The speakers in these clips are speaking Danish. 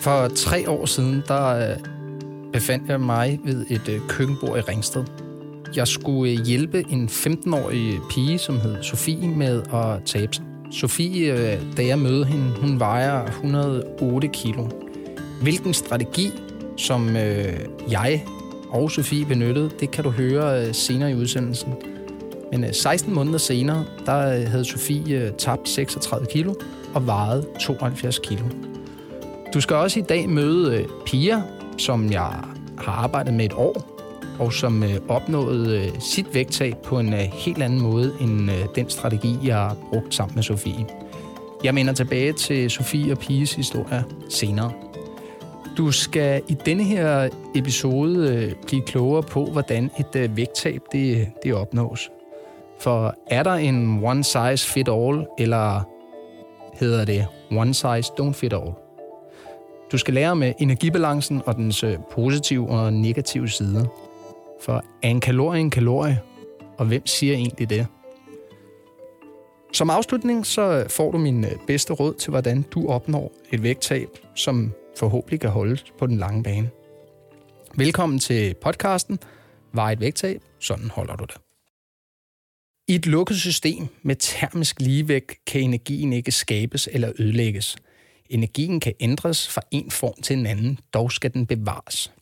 For tre år siden, der øh, befandt jeg mig ved et øh, køkkenbord i Ringsted. Jeg skulle øh, hjælpe en 15-årig pige, som hed Sofie, med at tabe sig. Sofie, da jeg mødte hende, hun vejer 108 kilo. Hvilken strategi, som jeg og Sofie benyttede, det kan du høre senere i udsendelsen. Men 16 måneder senere, der havde Sofie tabt 36 kilo og vejet 72 kilo. Du skal også i dag møde piger, Pia, som jeg har arbejdet med et år, og som øh, opnåede øh, sit vægttab på en øh, helt anden måde end øh, den strategi, jeg har brugt sammen med Sofie. Jeg minder tilbage til Sofie og Piges historie senere. Du skal i denne her episode blive klogere på, hvordan et vægttab det, det opnås. For er der en one size fit all, eller hedder det one size don't fit all? Du skal lære med energibalancen og dens øh, positive og negative sider. For er en kalorie en kalorie? Og hvem siger egentlig det? Som afslutning så får du min øh, bedste råd til, hvordan du opnår et vægttab, som forhåbentlig kan holdes på den lange bane. Velkommen til podcasten Var et vægttab, sådan holder du det. I et lukket system med termisk ligevægt kan energien ikke skabes eller ødelægges – Energien kan ændres fra en form til en anden, dog skal den bevares.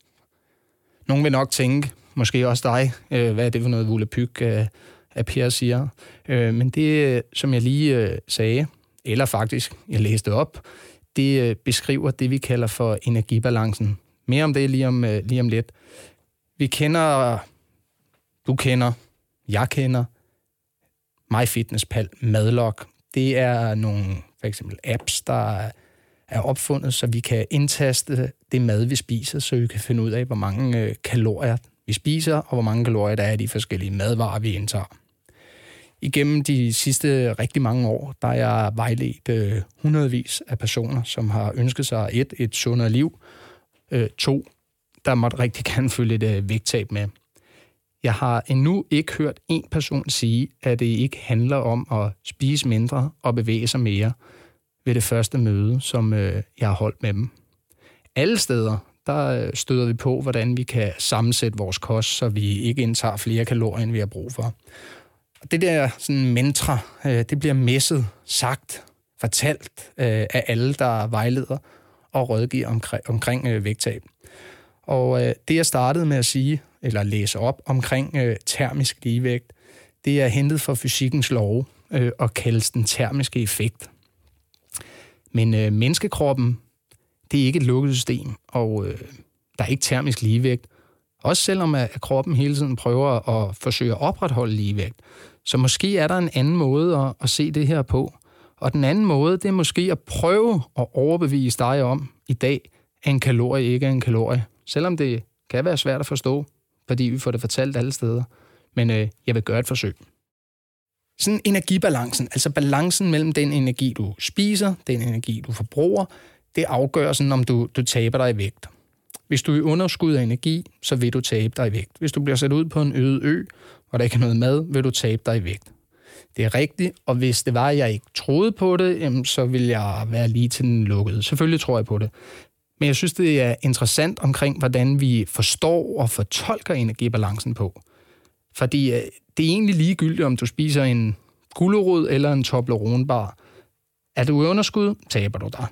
Nogle vil nok tænke, måske også dig, øh, hvad er det for noget vulepyg, øh, at Per siger. Øh, men det, som jeg lige øh, sagde, eller faktisk, jeg læste op, det øh, beskriver det, vi kalder for energibalancen. Mere om det lige om, øh, lige om lidt. Vi kender, du kender, jeg kender, MyFitnessPal, Madlock. Det er nogle for eksempel apps, der er opfundet, så vi kan indtaste det mad, vi spiser, så vi kan finde ud af, hvor mange øh, kalorier vi spiser, og hvor mange kalorier der er i de forskellige madvarer, vi indtager. Igennem de sidste rigtig mange år, der er jeg vejledt øh, hundredvis af personer, som har ønsket sig et, et sundere liv, øh, to, der måtte rigtig gerne følge et øh, vægttab med. Jeg har endnu ikke hørt en person sige, at det ikke handler om at spise mindre og bevæge sig mere – ved det første møde, som øh, jeg har holdt med dem. Alle steder, der øh, støder vi på, hvordan vi kan sammensætte vores kost, så vi ikke indtager flere kalorier, end vi har brug for. Og det der sådan mantra, øh, det bliver messet, sagt, fortalt øh, af alle, der vejleder og rådgiver omkring, omkring øh, vægttab. Og øh, det, jeg startede med at sige, eller læse op omkring øh, termisk ligevægt, det er hentet fra fysikkens lov øh, og kaldes den termiske effekt. Men øh, menneskekroppen, det er ikke et lukket system, og øh, der er ikke termisk ligevægt. Også selvom at, kroppen hele tiden prøver at forsøge at opretholde ligevægt. Så måske er der en anden måde at, at se det her på. Og den anden måde, det er måske at prøve at overbevise dig om i dag, at en kalorie ikke er en kalorie. Selvom det kan være svært at forstå, fordi vi får det fortalt alle steder. Men øh, jeg vil gøre et forsøg. Sådan energibalancen, altså balancen mellem den energi, du spiser, den energi, du forbruger, det afgør sådan, om du, du taber dig i vægt. Hvis du er i underskud af energi, så vil du tabe dig i vægt. Hvis du bliver sat ud på en øde ø, hvor der ikke er noget mad, vil du tabe dig i vægt. Det er rigtigt, og hvis det var, at jeg ikke troede på det, jamen, så vil jeg være lige til den lukkede. Selvfølgelig tror jeg på det. Men jeg synes, det er interessant omkring, hvordan vi forstår og fortolker energibalancen på. Fordi øh, det er egentlig ligegyldigt, om du spiser en gulerod eller en Toblerone-bar. Er du i underskud, taber du dig.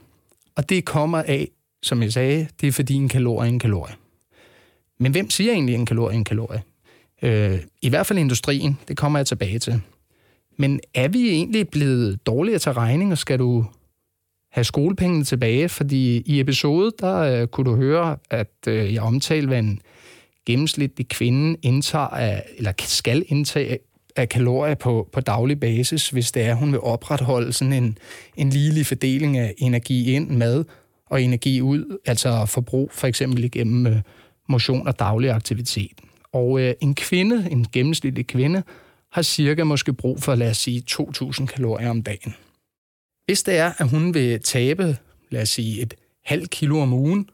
Og det kommer af, som jeg sagde, det er fordi en kalorie er en kalorie. Men hvem siger egentlig en kalorie en kalorie? Øh, I hvert fald industrien, det kommer jeg tilbage til. Men er vi egentlig blevet dårligere til regning, og skal du have skolepengene tilbage? Fordi i episode, der øh, kunne du høre, at øh, jeg omtalte, hvad en gennemsnitlig kvinden indtager af, eller skal indtage af kalorier på, på daglig basis, hvis det er, hun vil opretholde sådan en, en ligelig fordeling af energi ind, mad og energi ud, altså forbrug for eksempel igennem øh, motion og daglig aktivitet. Og øh, en kvinde, en gennemsnitlig kvinde, har cirka måske brug for, lad os sige, 2.000 kalorier om dagen. Hvis det er, at hun vil tabe, lad os sige, et halvt kilo om ugen,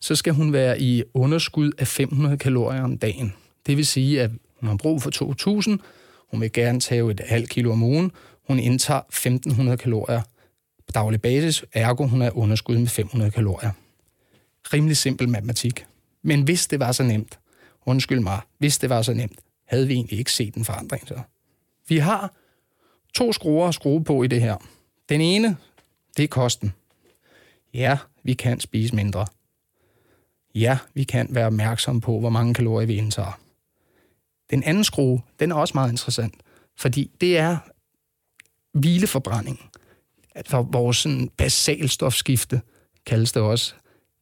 så skal hun være i underskud af 500 kalorier om dagen. Det vil sige, at hun har brug for 2.000, hun vil gerne tage et halvt kilo om ugen, hun indtager 1.500 kalorier på daglig basis, ergo hun er underskud med 500 kalorier. rimelig simpel matematik. Men hvis det var så nemt, undskyld mig, hvis det var så nemt, havde vi egentlig ikke set en forandring så. Vi har to skruer at skrue på i det her. Den ene, det er kosten. Ja, vi kan spise mindre. Ja, vi kan være opmærksomme på, hvor mange kalorier vi indtager. Den anden skrue, den er også meget interessant, fordi det er hvileforbrænding. Altså vores sådan, basalstofskifte, kaldes det også.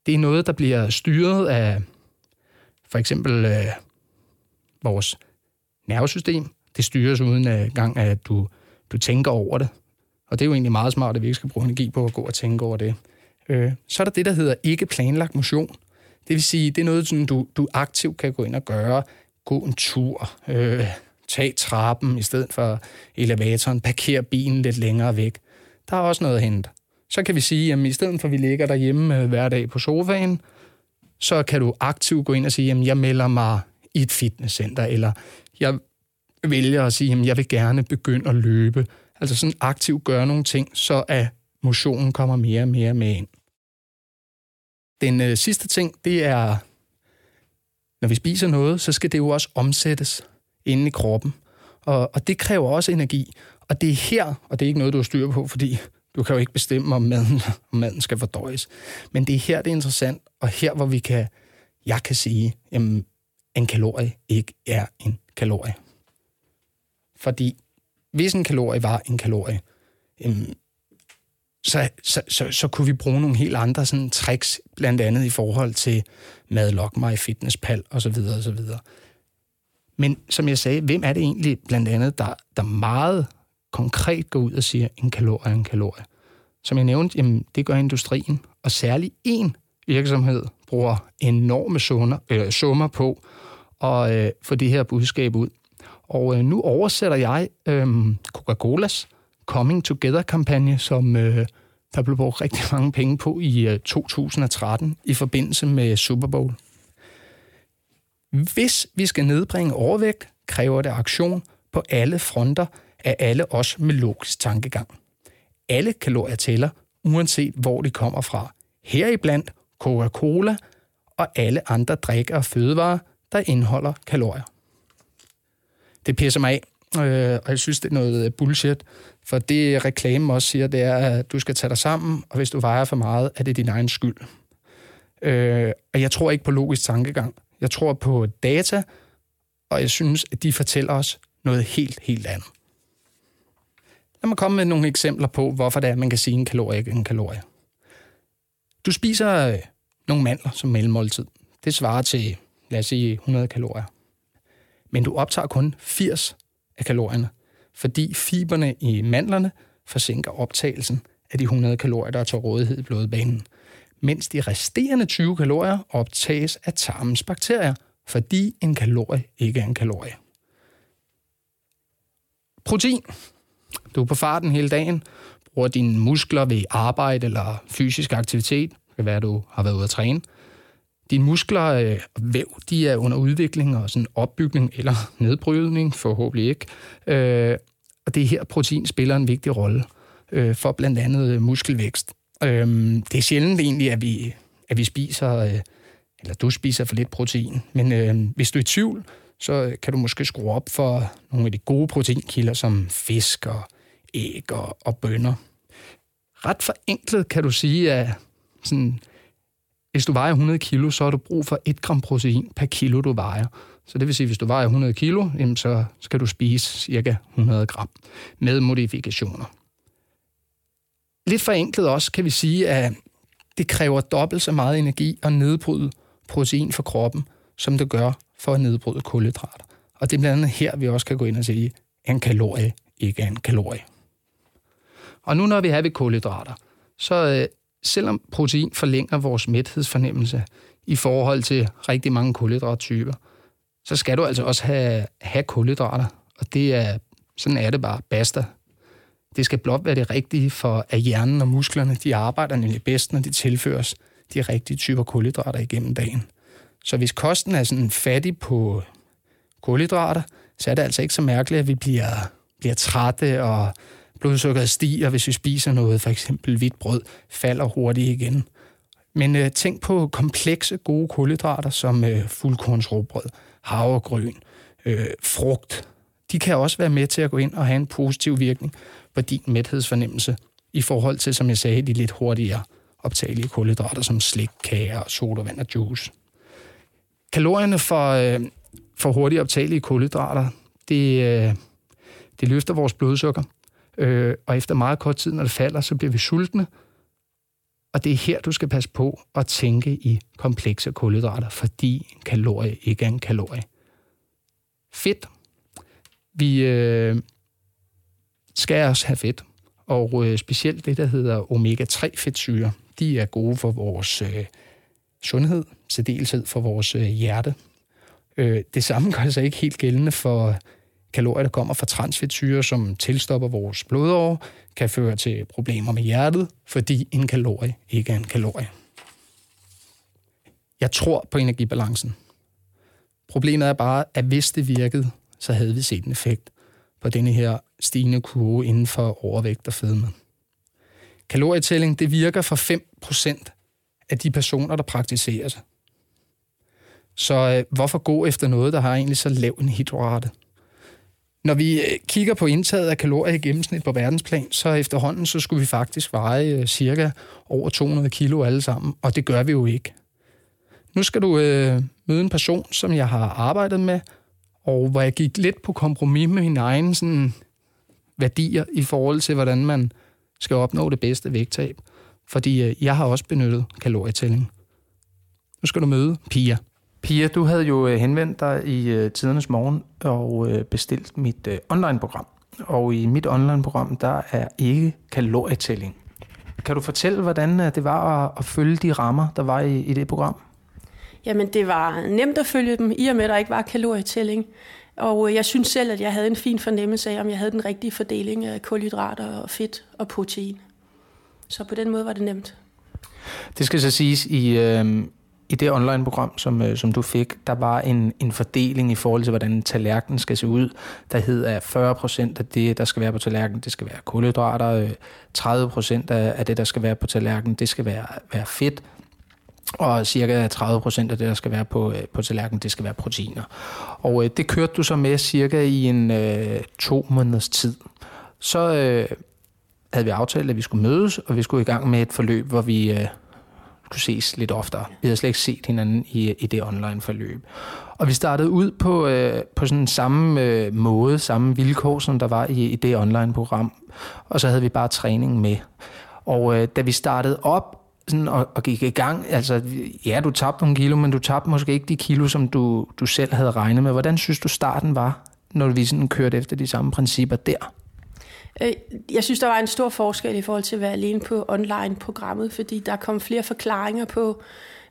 Det er noget, der bliver styret af for eksempel øh, vores nervesystem. Det styres uden øh, gang, at du, du tænker over det. Og det er jo egentlig meget smart, at vi ikke skal bruge energi på at gå og tænke over det. Øh, så er der det, der hedder ikke planlagt motion. Det vil sige, det er noget, sådan, du, du aktivt kan gå ind og gøre. Gå en tur, øh, tag trappen i stedet for elevatoren, parker bilen lidt længere væk. Der er også noget at hente. Så kan vi sige, at i stedet for at vi ligger derhjemme øh, hver dag på sofaen, så kan du aktivt gå ind og sige, at jeg melder mig i et fitnesscenter, eller jeg vælger at sige, at jeg vil gerne begynde at løbe. Altså sådan aktivt gøre nogle ting, så at motionen kommer mere og mere med ind. Den øh, sidste ting, det er, når vi spiser noget, så skal det jo også omsættes inde i kroppen. Og, og det kræver også energi. Og det er her, og det er ikke noget, du har styr på, fordi du kan jo ikke bestemme, om maden, om maden skal fordøjes. Men det er her, det er interessant, og her, hvor vi kan, jeg kan sige, jamen, en kalorie ikke er en kalorie. Fordi hvis en kalorie var en kalorie, så, så, så, så kunne vi bruge nogle helt andre sådan, tricks, blandt andet i forhold til madlok mig, fitnesspal osv. osv. Men som jeg sagde, hvem er det egentlig blandt andet, der, der meget konkret går ud og siger, en kalorie er en kalorie? Som jeg nævnte, jamen, det gør industrien, og særlig én virksomhed bruger enorme summer, øh, summer på at øh, få det her budskab ud. Og øh, nu oversætter jeg øh, Coca-Colas Coming Together-kampagne, som øh, der blev brugt rigtig mange penge på i øh, 2013 i forbindelse med Super Bowl. Hvis vi skal nedbringe overvægt, kræver det aktion på alle fronter af alle os med logisk tankegang. Alle kalorier tæller, uanset hvor de kommer fra. Heriblandt Coca-Cola og alle andre drikker og fødevarer, der indeholder kalorier. Det pisser mig af, øh, og jeg synes, det er noget øh, bullshit, for det reklamen også siger, det er, at du skal tage dig sammen, og hvis du vejer for meget, er det din egen skyld. Øh, og jeg tror ikke på logisk tankegang. Jeg tror på data, og jeg synes, at de fortæller os noget helt, helt andet. Lad mig komme med nogle eksempler på, hvorfor det er, at man kan sige en kalorie ikke en kalorie. Du spiser øh, nogle mandler som mellemmåltid. Det svarer til, lad os sige, 100 kalorier. Men du optager kun 80 af kalorierne, fordi fiberne i mandlerne forsinker optagelsen af de 100 kalorier, der er til rådighed i blodbanen, mens de resterende 20 kalorier optages af tarmens bakterier, fordi en kalorie ikke er en kalorie. Protein. Du er på farten hele dagen, bruger dine muskler ved arbejde eller fysisk aktivitet. Det kan være, at du har været ude at træne – dine muskler og øh, væv, de er under udvikling og sådan opbygning eller nedbrydning, forhåbentlig ikke. Øh, og det er her, protein spiller en vigtig rolle øh, for blandt andet øh, muskelvækst. Øh, det er sjældent egentlig, at vi, at vi spiser, øh, eller du spiser for lidt protein, men øh, hvis du er i tvivl, så kan du måske skrue op for nogle af de gode proteinkilder, som fisk og æg og, og bønner. Ret forenklet kan du sige, at sådan hvis du vejer 100 kilo, så har du brug for 1 gram protein per kilo, du vejer. Så det vil sige, at hvis du vejer 100 kilo, så skal du spise cirka 100 gram med modifikationer. Lidt forenklet også kan vi sige, at det kræver dobbelt så meget energi at nedbryde protein for kroppen, som det gør for at nedbryde kulhydrater. Og det er blandt andet her, vi også kan gå ind og sige, at en kalorie ikke er en kalorie. Og nu når vi er ved kulhydrater, så øh, selvom protein forlænger vores mæthedsfornemmelse i forhold til rigtig mange kulhydrattyper, så skal du altså også have, have kulhydrater, og det er, sådan er det bare, basta. Det skal blot være det rigtige for, at hjernen og musklerne, de arbejder nemlig bedst, når de tilføres de rigtige typer kulhydrater igennem dagen. Så hvis kosten er sådan fattig på kulhydrater, så er det altså ikke så mærkeligt, at vi bliver, bliver trætte og blodsukkeret stiger, hvis vi spiser noget, for eksempel hvidt brød, falder hurtigt igen. Men øh, tænk på komplekse, gode kulhydrater som øh, fuldkornsråbrød, havregryn, øh, frugt. De kan også være med til at gå ind og have en positiv virkning på din mæthedsfornemmelse i forhold til, som jeg sagde, de lidt hurtigere optagelige kulhydrater som slik, kager, sodavand og juice. Kalorierne for, øh, for hurtigt optagelige kulhydrater, det, øh, det løfter vores blodsukker, øh, og efter meget kort tid, når det falder, så bliver vi sultne, og det er her, du skal passe på at tænke i komplekse kulhydrater, fordi en kalorie ikke er en kalorie. Fedt. Vi øh, skal også have fedt, og øh, specielt det, der hedder omega-3-fedtsyre, de er gode for vores øh, sundhed, særdeleshed for vores øh, hjerte. Øh, det samme gør sig ikke helt gældende for kalorier, der kommer fra transfedtsyre, som tilstopper vores blodår, kan føre til problemer med hjertet, fordi en kalorie ikke er en kalorie. Jeg tror på energibalancen. Problemet er bare, at hvis det virkede, så havde vi set en effekt på denne her stigende kurve inden for overvægt og fedme. Kalorietælling, det virker for 5% af de personer, der praktiserer det. Så øh, hvorfor gå efter noget, der har egentlig så lav en hydrate? Når vi øh, kigger på indtaget af kalorier i gennemsnit på verdensplan, så efterhånden så skulle vi faktisk veje øh, cirka over 200 kilo alle sammen, og det gør vi jo ikke. Nu skal du øh, møde en person, som jeg har arbejdet med, og hvor jeg gik lidt på kompromis med mine egne sådan, værdier i forhold til, hvordan man skal opnå det bedste vægttab. Fordi øh, jeg har også benyttet kalorietælling. Nu skal du møde Pia. Pia, du havde jo øh, henvendt dig i øh, tidernes morgen og øh, bestilt mit online-program. Og i mit online-program, der er ikke kalorietælling. Kan du fortælle, hvordan det var at, følge de rammer, der var i, i det program? Jamen, det var nemt at følge dem, i og med, at der ikke var kalorietælling. Og jeg synes selv, at jeg havde en fin fornemmelse af, om jeg havde den rigtige fordeling af kulhydrater og fedt og protein. Så på den måde var det nemt. Det skal så siges, i, øh, i det online-program, som, øh, som du fik, der var en, en fordeling i forhold til, hvordan tallerkenen skal se ud. Der hed, at 40 procent af det, der skal være på tallerkenen, det skal være kulhydrater. 30 øh, procent af, af det, der skal være på tallerkenen, det skal være, være fedt. Og cirka 30 procent af det, der skal være på, øh, på tallerkenen, det skal være proteiner. Og øh, det kørte du så med cirka i en øh, to måneders tid. Så øh, havde vi aftalt, at vi skulle mødes, og vi skulle i gang med et forløb, hvor vi... Øh, kunne ses lidt oftere. Vi havde slet ikke set hinanden i, i det online forløb. Og vi startede ud på, øh, på sådan samme øh, måde, samme vilkår, som der var i, i det online program. Og så havde vi bare træning med. Og øh, da vi startede op sådan, og, og gik i gang, altså ja, du tabte nogle kilo, men du tabte måske ikke de kilo, som du, du selv havde regnet med. Hvordan synes du starten var, når vi sådan kørte efter de samme principper der? Øh, jeg synes, der var en stor forskel i forhold til at være alene på online-programmet, fordi der kom flere forklaringer på,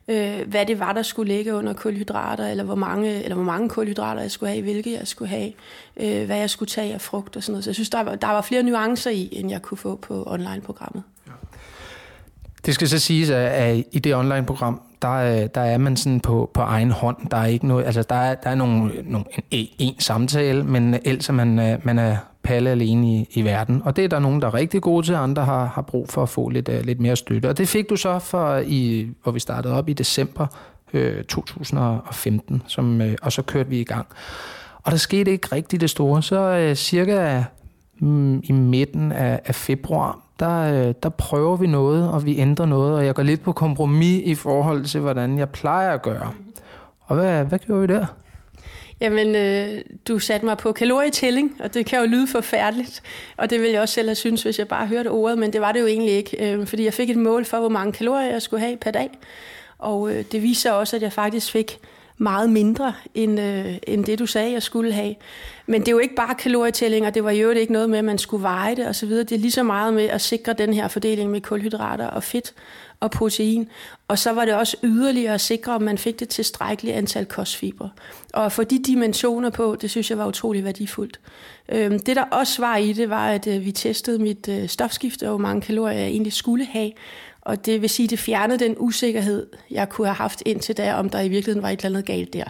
øh, hvad det var, der skulle ligge under kulhydrater, eller hvor mange, eller hvor mange kulhydrater jeg skulle have, hvilke jeg skulle have, øh, hvad jeg skulle tage af frugt og sådan noget. Så jeg synes, der var, der var flere nuancer i, end jeg kunne få på online-programmet. Det skal så siges, at i det online-program, der, øh, der er man sådan på, på egen hånd. Der er ikke noget, altså der er, der er nogle, nogle, en, en samtale, men ellers er man, øh, man er palle alene i, i verden. Og det er der nogen, der er rigtig gode til, andre har, har brug for at få lidt, uh, lidt mere støtte. Og det fik du så, for i, hvor vi startede op i december øh, 2015, som, øh, og så kørte vi i gang. Og der skete ikke rigtig det store. Så øh, cirka mm, i midten af, af februar, der, øh, der prøver vi noget, og vi ændrer noget, og jeg går lidt på kompromis i forhold til, hvordan jeg plejer at gøre. Og hvad, hvad gjorde vi der? Jamen, øh, du satte mig på kalorietælling, og det kan jo lyde forfærdeligt, og det ville jeg også selv have synes, hvis jeg bare hørte ordet, men det var det jo egentlig ikke, øh, fordi jeg fik et mål for, hvor mange kalorier jeg skulle have per dag, og øh, det viser også, at jeg faktisk fik meget mindre, end, øh, end det du sagde, jeg skulle have. Men det er jo ikke bare kalorietælling, det var jo ikke noget med, at man skulle veje det osv. Det er lige så meget med at sikre den her fordeling med kulhydrater og fedt og protein. Og så var det også yderligere at sikre, at man fik det tilstrækkelige antal kostfiber. Og for de dimensioner på, det synes jeg var utrolig værdifuldt. Øhm, det der også var i det, var, at øh, vi testede mit øh, stofskifte, og hvor mange kalorier jeg egentlig skulle have. Og det vil sige, at det fjernede den usikkerhed, jeg kunne have haft indtil da, om der i virkeligheden var et eller andet galt der.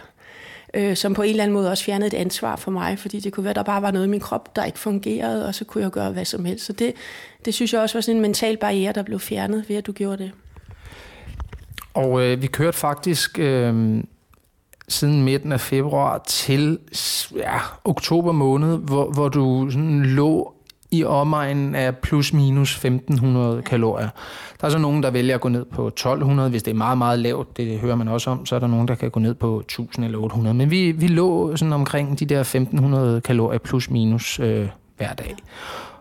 Øh, som på en eller anden måde også fjernede et ansvar for mig, fordi det kunne være, at der bare var noget i min krop, der ikke fungerede, og så kunne jeg gøre hvad som helst. Så det, det synes jeg også var sådan en mental barriere, der blev fjernet ved, at du gjorde det. Og øh, vi kørte faktisk øh, siden midten af februar til ja, oktober måned, hvor, hvor du sådan lå i omegnen af plus minus 1500 kalorier. Der er så nogen, der vælger at gå ned på 1200, hvis det er meget, meget lavt, det hører man også om, så er der nogen, der kan gå ned på 1000 eller 800. Men vi, vi lå sådan omkring de der 1500 kalorier plus minus øh, hver dag.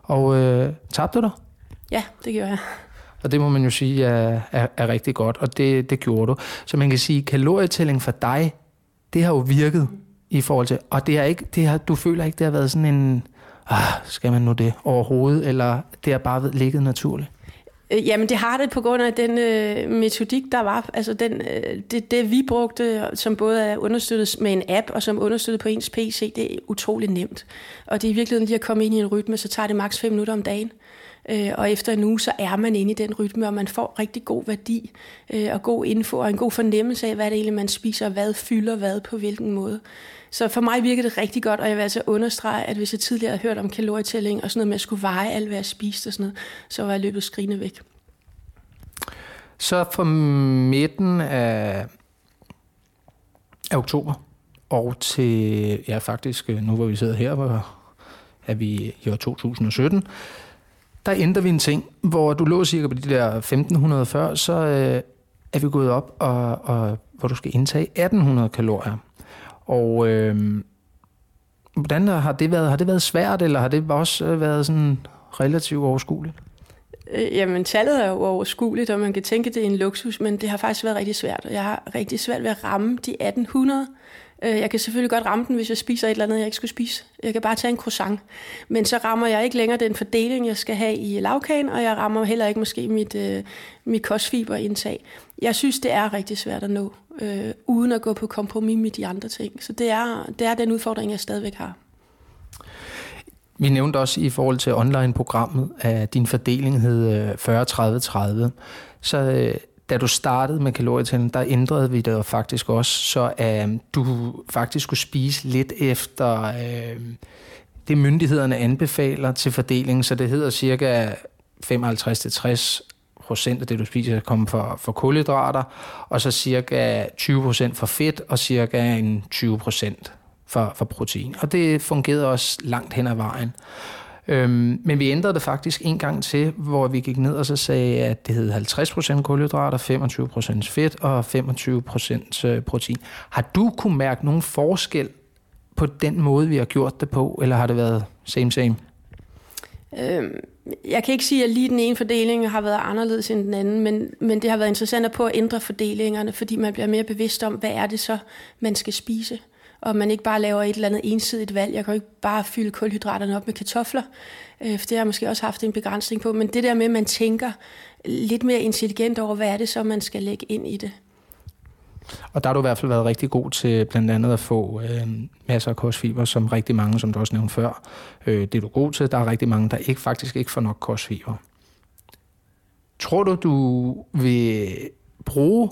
Og øh, tabte du dig? Ja, det gjorde jeg. Og det må man jo sige er, er, er rigtig godt, og det, det gjorde du. Så man kan sige, kalorietælling for dig, det har jo virket i forhold til, og det er ikke, det har, du føler ikke, det har været sådan en, ah, skal man nu det overhovedet, eller det har bare ligget naturligt? Øh, jamen det har det på grund af den øh, metodik, der var. Altså den, øh, det, det vi brugte, som både er understøttet med en app og som understøttet på ens PC, det er utrolig nemt. Og det er i virkeligheden lige at komme ind i en rytme, så tager det maks 5 minutter om dagen. Øh, og efter en uge, så er man inde i den rytme, og man får rigtig god værdi øh, og god info og en god fornemmelse af, hvad det egentlig man spiser, hvad fylder hvad på hvilken måde. Så for mig virker det rigtig godt, og jeg vil altså understrege, at hvis jeg tidligere havde hørt om kalorietælling og sådan noget med at skulle veje alt, hvad jeg spiste og sådan noget, så var jeg løbet skrigende væk. Så fra midten af, af oktober og til, ja faktisk, øh, nu hvor vi sidder her, hvor er vi i år 2017, der ændrer vi en ting, hvor du lå cirka på de der 1500 før, så øh, er vi gået op, og, og hvor du skal indtage 1800 kalorier. Og øh, hvordan har det været? Har det været svært, eller har det også øh, været sådan relativt overskueligt? Øh, jamen, tallet er jo overskueligt, og man kan tænke, at det er en luksus, men det har faktisk været rigtig svært. Jeg har rigtig svært ved at ramme de 1800. Øh, jeg kan selvfølgelig godt ramme den, hvis jeg spiser et eller andet, jeg ikke skulle spise. Jeg kan bare tage en croissant. Men så rammer jeg ikke længere den fordeling, jeg skal have i lavkagen, og jeg rammer heller ikke måske mit, øh, mit kostfiberindtag. Jeg synes, det er rigtig svært at nå, øh, uden at gå på kompromis med de andre ting. Så det er, det er den udfordring, jeg stadigvæk har. Vi nævnte også i forhold til online-programmet, at din fordeling hed øh, 40-30-30. Så øh, da du startede med kalorietælling, der ændrede vi det faktisk også, så øh, du faktisk skulle spise lidt efter øh, det, myndighederne anbefaler til fordelingen. Så det hedder cirka 55-60 procent af det, du spiser, kommer fra, fra kulhydrater, og så cirka 20 procent for fedt, og cirka en 20 procent for, for protein. Og det fungerede også langt hen ad vejen. Øhm, men vi ændrede det faktisk en gang til, hvor vi gik ned og så sagde, at det hed 50% kulhydrater, 25% fedt og 25% øh, protein. Har du kunne mærke nogen forskel på den måde, vi har gjort det på, eller har det været same same? Øhm, jeg kan ikke sige, at lige den ene fordeling har været anderledes end den anden, men, men det har været interessant at på at ændre fordelingerne, fordi man bliver mere bevidst om, hvad er det så, man skal spise og man ikke bare laver et eller andet ensidigt valg. Jeg kan jo ikke bare fylde kulhydraterne op med kartofler, øh, for det har jeg måske også haft en begrænsning på. Men det der med, at man tænker lidt mere intelligent over, hvad er det så, man skal lægge ind i det. Og der har du i hvert fald været rigtig god til blandt andet at få øh, masser af kostfiber, som rigtig mange, som du også nævnte før, øh, det er du god til. Der er rigtig mange, der ikke faktisk ikke får nok kostfiber. Tror du, du vil bruge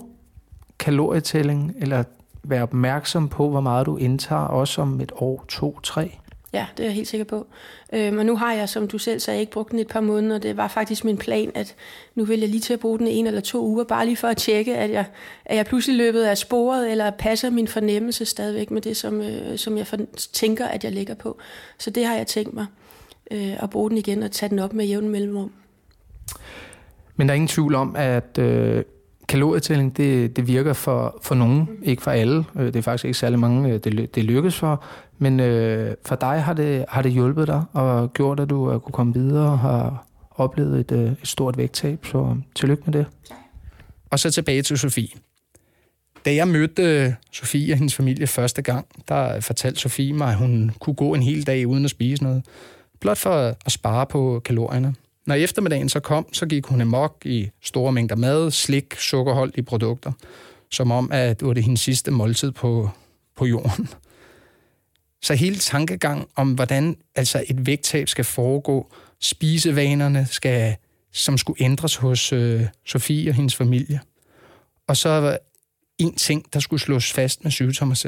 kalorietælling, eller være opmærksom på, hvor meget du indtager, også om et år, to, tre? Ja, det er jeg helt sikker på. Øhm, og nu har jeg, som du selv sagde, ikke brugt den et par måneder. Det var faktisk min plan, at nu vil jeg lige til at bruge den en eller to uger, bare lige for at tjekke, at jeg, at jeg pludselig løbet af sporet, eller passer min fornemmelse stadigvæk med det, som, øh, som jeg for, tænker, at jeg ligger på. Så det har jeg tænkt mig, øh, at bruge den igen og tage den op med jævn mellemrum. Men der er ingen tvivl om, at øh, kalorietælling, det, det virker for, for nogen, ikke for alle. Øh, det er faktisk ikke særlig mange, øh, det, det lykkes for. Men øh, for dig har det, har det hjulpet dig og gjort, at du øh, kunne komme videre og har oplevet et, et stort vægttab. Så tillykke med det. Og så tilbage til Sofie. Da jeg mødte Sofie og hendes familie første gang, der fortalte Sofie mig, at hun kunne gå en hel dag uden at spise noget. Blot for at spare på kalorierne. Når eftermiddagen så kom, så gik hun amok i store mængder mad, slik, sukkerholdige produkter, som om, at det var det hendes sidste måltid på, på jorden. Så hele tankegang om, hvordan altså et vægttab skal foregå, spisevanerne, skal, som skulle ændres hos øh, Sofie og hendes familie. Og så var en ting, der skulle slås fast med 7 Thomas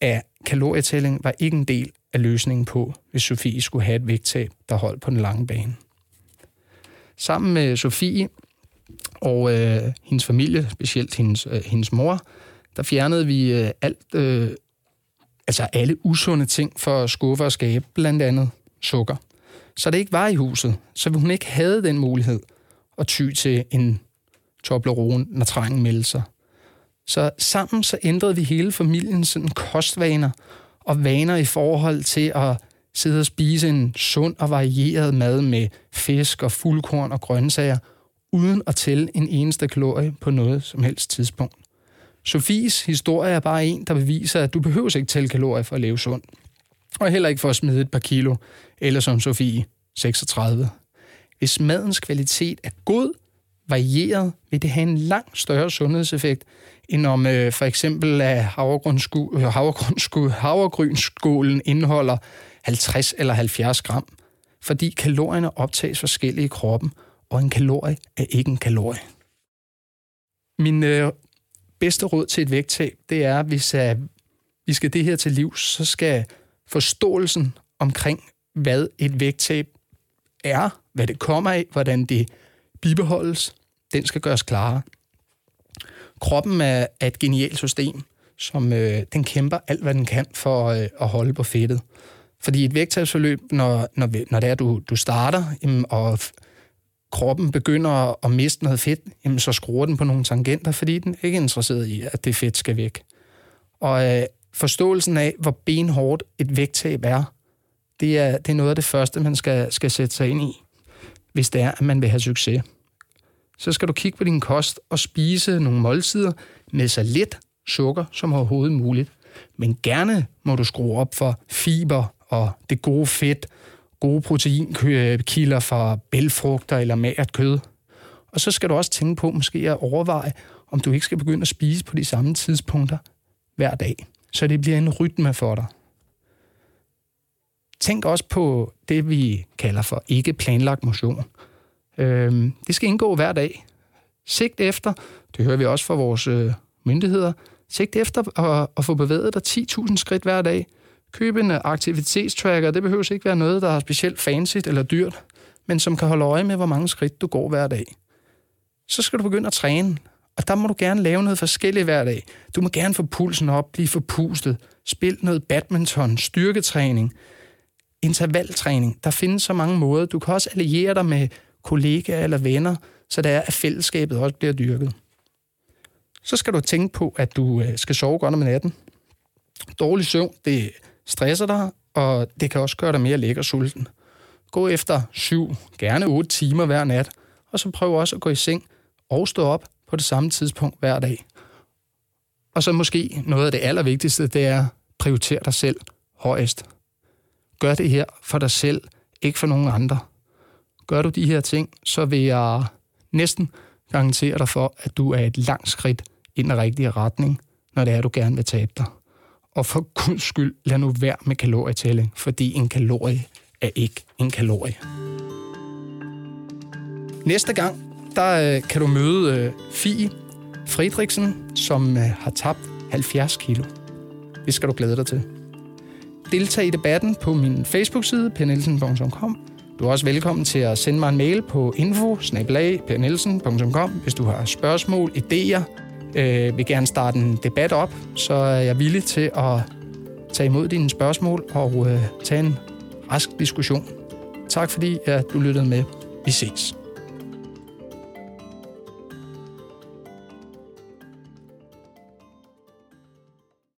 at kalorietælling var ikke en del af løsningen på, hvis Sofie skulle have et vægttab, der holdt på den lange bane. Sammen med Sofie, Og øh, hendes familie, specielt hendes, øh, hendes mor, der fjernede vi øh, alt, øh, altså alle usunde ting for skuffe og skabe, blandt andet sukker. Så det ikke var i huset, så hun ikke havde den mulighed at ty til en Toblerone, når trængen meldte sig. Så sammen så ændrede vi hele familiens sådan, kostvaner og vaner i forhold til at sidde og spise en sund og varieret mad med fisk og fuldkorn og grøntsager, uden at tælle en eneste kalorie på noget som helst tidspunkt. Sofies historie er bare en, der beviser, at du behøver ikke tælle kalorier for at leve sundt. Og heller ikke for at smide et par kilo, eller som Sofie, 36. Hvis madens kvalitet er god, varieret, vil det have en langt større sundhedseffekt, end om øh, for eksempel at havregrynsskålen indeholder 50 eller 70 gram, fordi kalorierne optages forskelligt i kroppen, og en kalorie er ikke en kalorie. Min øh, bedste råd til et vægttab, det er, hvis uh, vi skal det her til liv, så skal forståelsen omkring, hvad et vægttab er, hvad det kommer af, hvordan det bibeholdes, den skal gøres klarere. Kroppen er, et genialt system, som øh, den kæmper alt, hvad den kan for øh, at holde på fedtet. Fordi et vægttabsforløb, når, når, når det er, du, du starter, jamen, og kroppen begynder at miste noget fedt, jamen, så skruer den på nogle tangenter, fordi den ikke er interesseret i, at det fedt skal væk. Og øh, forståelsen af, hvor benhårdt et vægttab er, det er, det er noget af det første, man skal, skal sætte sig ind i, hvis det er, at man vil have succes. Så skal du kigge på din kost og spise nogle måltider med så lidt sukker som overhovedet muligt. Men gerne må du skrue op for fiber og det gode fedt, gode proteinkilder fra bælfrugter eller magert kød. Og så skal du også tænke på måske at overveje, om du ikke skal begynde at spise på de samme tidspunkter hver dag, så det bliver en rytme for dig. Tænk også på det, vi kalder for ikke planlagt motion. Øhm, det skal indgå hver dag. Sigt efter, det hører vi også fra vores øh, myndigheder, sigt efter at, at få bevæget dig 10.000 skridt hver dag. Køb en aktivitetstracker. Det behøver ikke være noget, der er specielt fancy eller dyrt, men som kan holde øje med, hvor mange skridt du går hver dag. Så skal du begynde at træne, og der må du gerne lave noget forskelligt hver dag. Du må gerne få pulsen op, blive forpustet, spil noget badminton, styrketræning, intervaltræning. Der findes så mange måder. Du kan også alliere dig med kollegaer eller venner, så det er, at fællesskabet også bliver dyrket. Så skal du tænke på, at du øh, skal sove godt om natten. Dårlig søvn, det stresser dig, og det kan også gøre dig mere lækker sulten. Gå efter 7, gerne 8 timer hver nat, og så prøv også at gå i seng og stå op på det samme tidspunkt hver dag. Og så måske noget af det allervigtigste, det er prioritere dig selv højest. Gør det her for dig selv, ikke for nogen andre. Gør du de her ting, så vil jeg næsten garantere dig for, at du er et langt skridt i den rigtige retning, når det er, du gerne vil tabe dig. Og for guds skyld, lad nu være med kalorietælling, fordi en kalorie er ikke en kalorie. Næste gang, der øh, kan du møde øh, Fie Friedriksen, som øh, har tabt 70 kilo. Det skal du glæde dig til. Deltag i debatten på min Facebook-side, pernelsen.com. Du er også velkommen til at sende mig en mail på info hvis du har spørgsmål, idéer, øh, vil gerne starte en debat op, så er jeg villig til at tage imod dine spørgsmål og øh, tage en rask diskussion. Tak fordi at du lyttede med. Vi ses.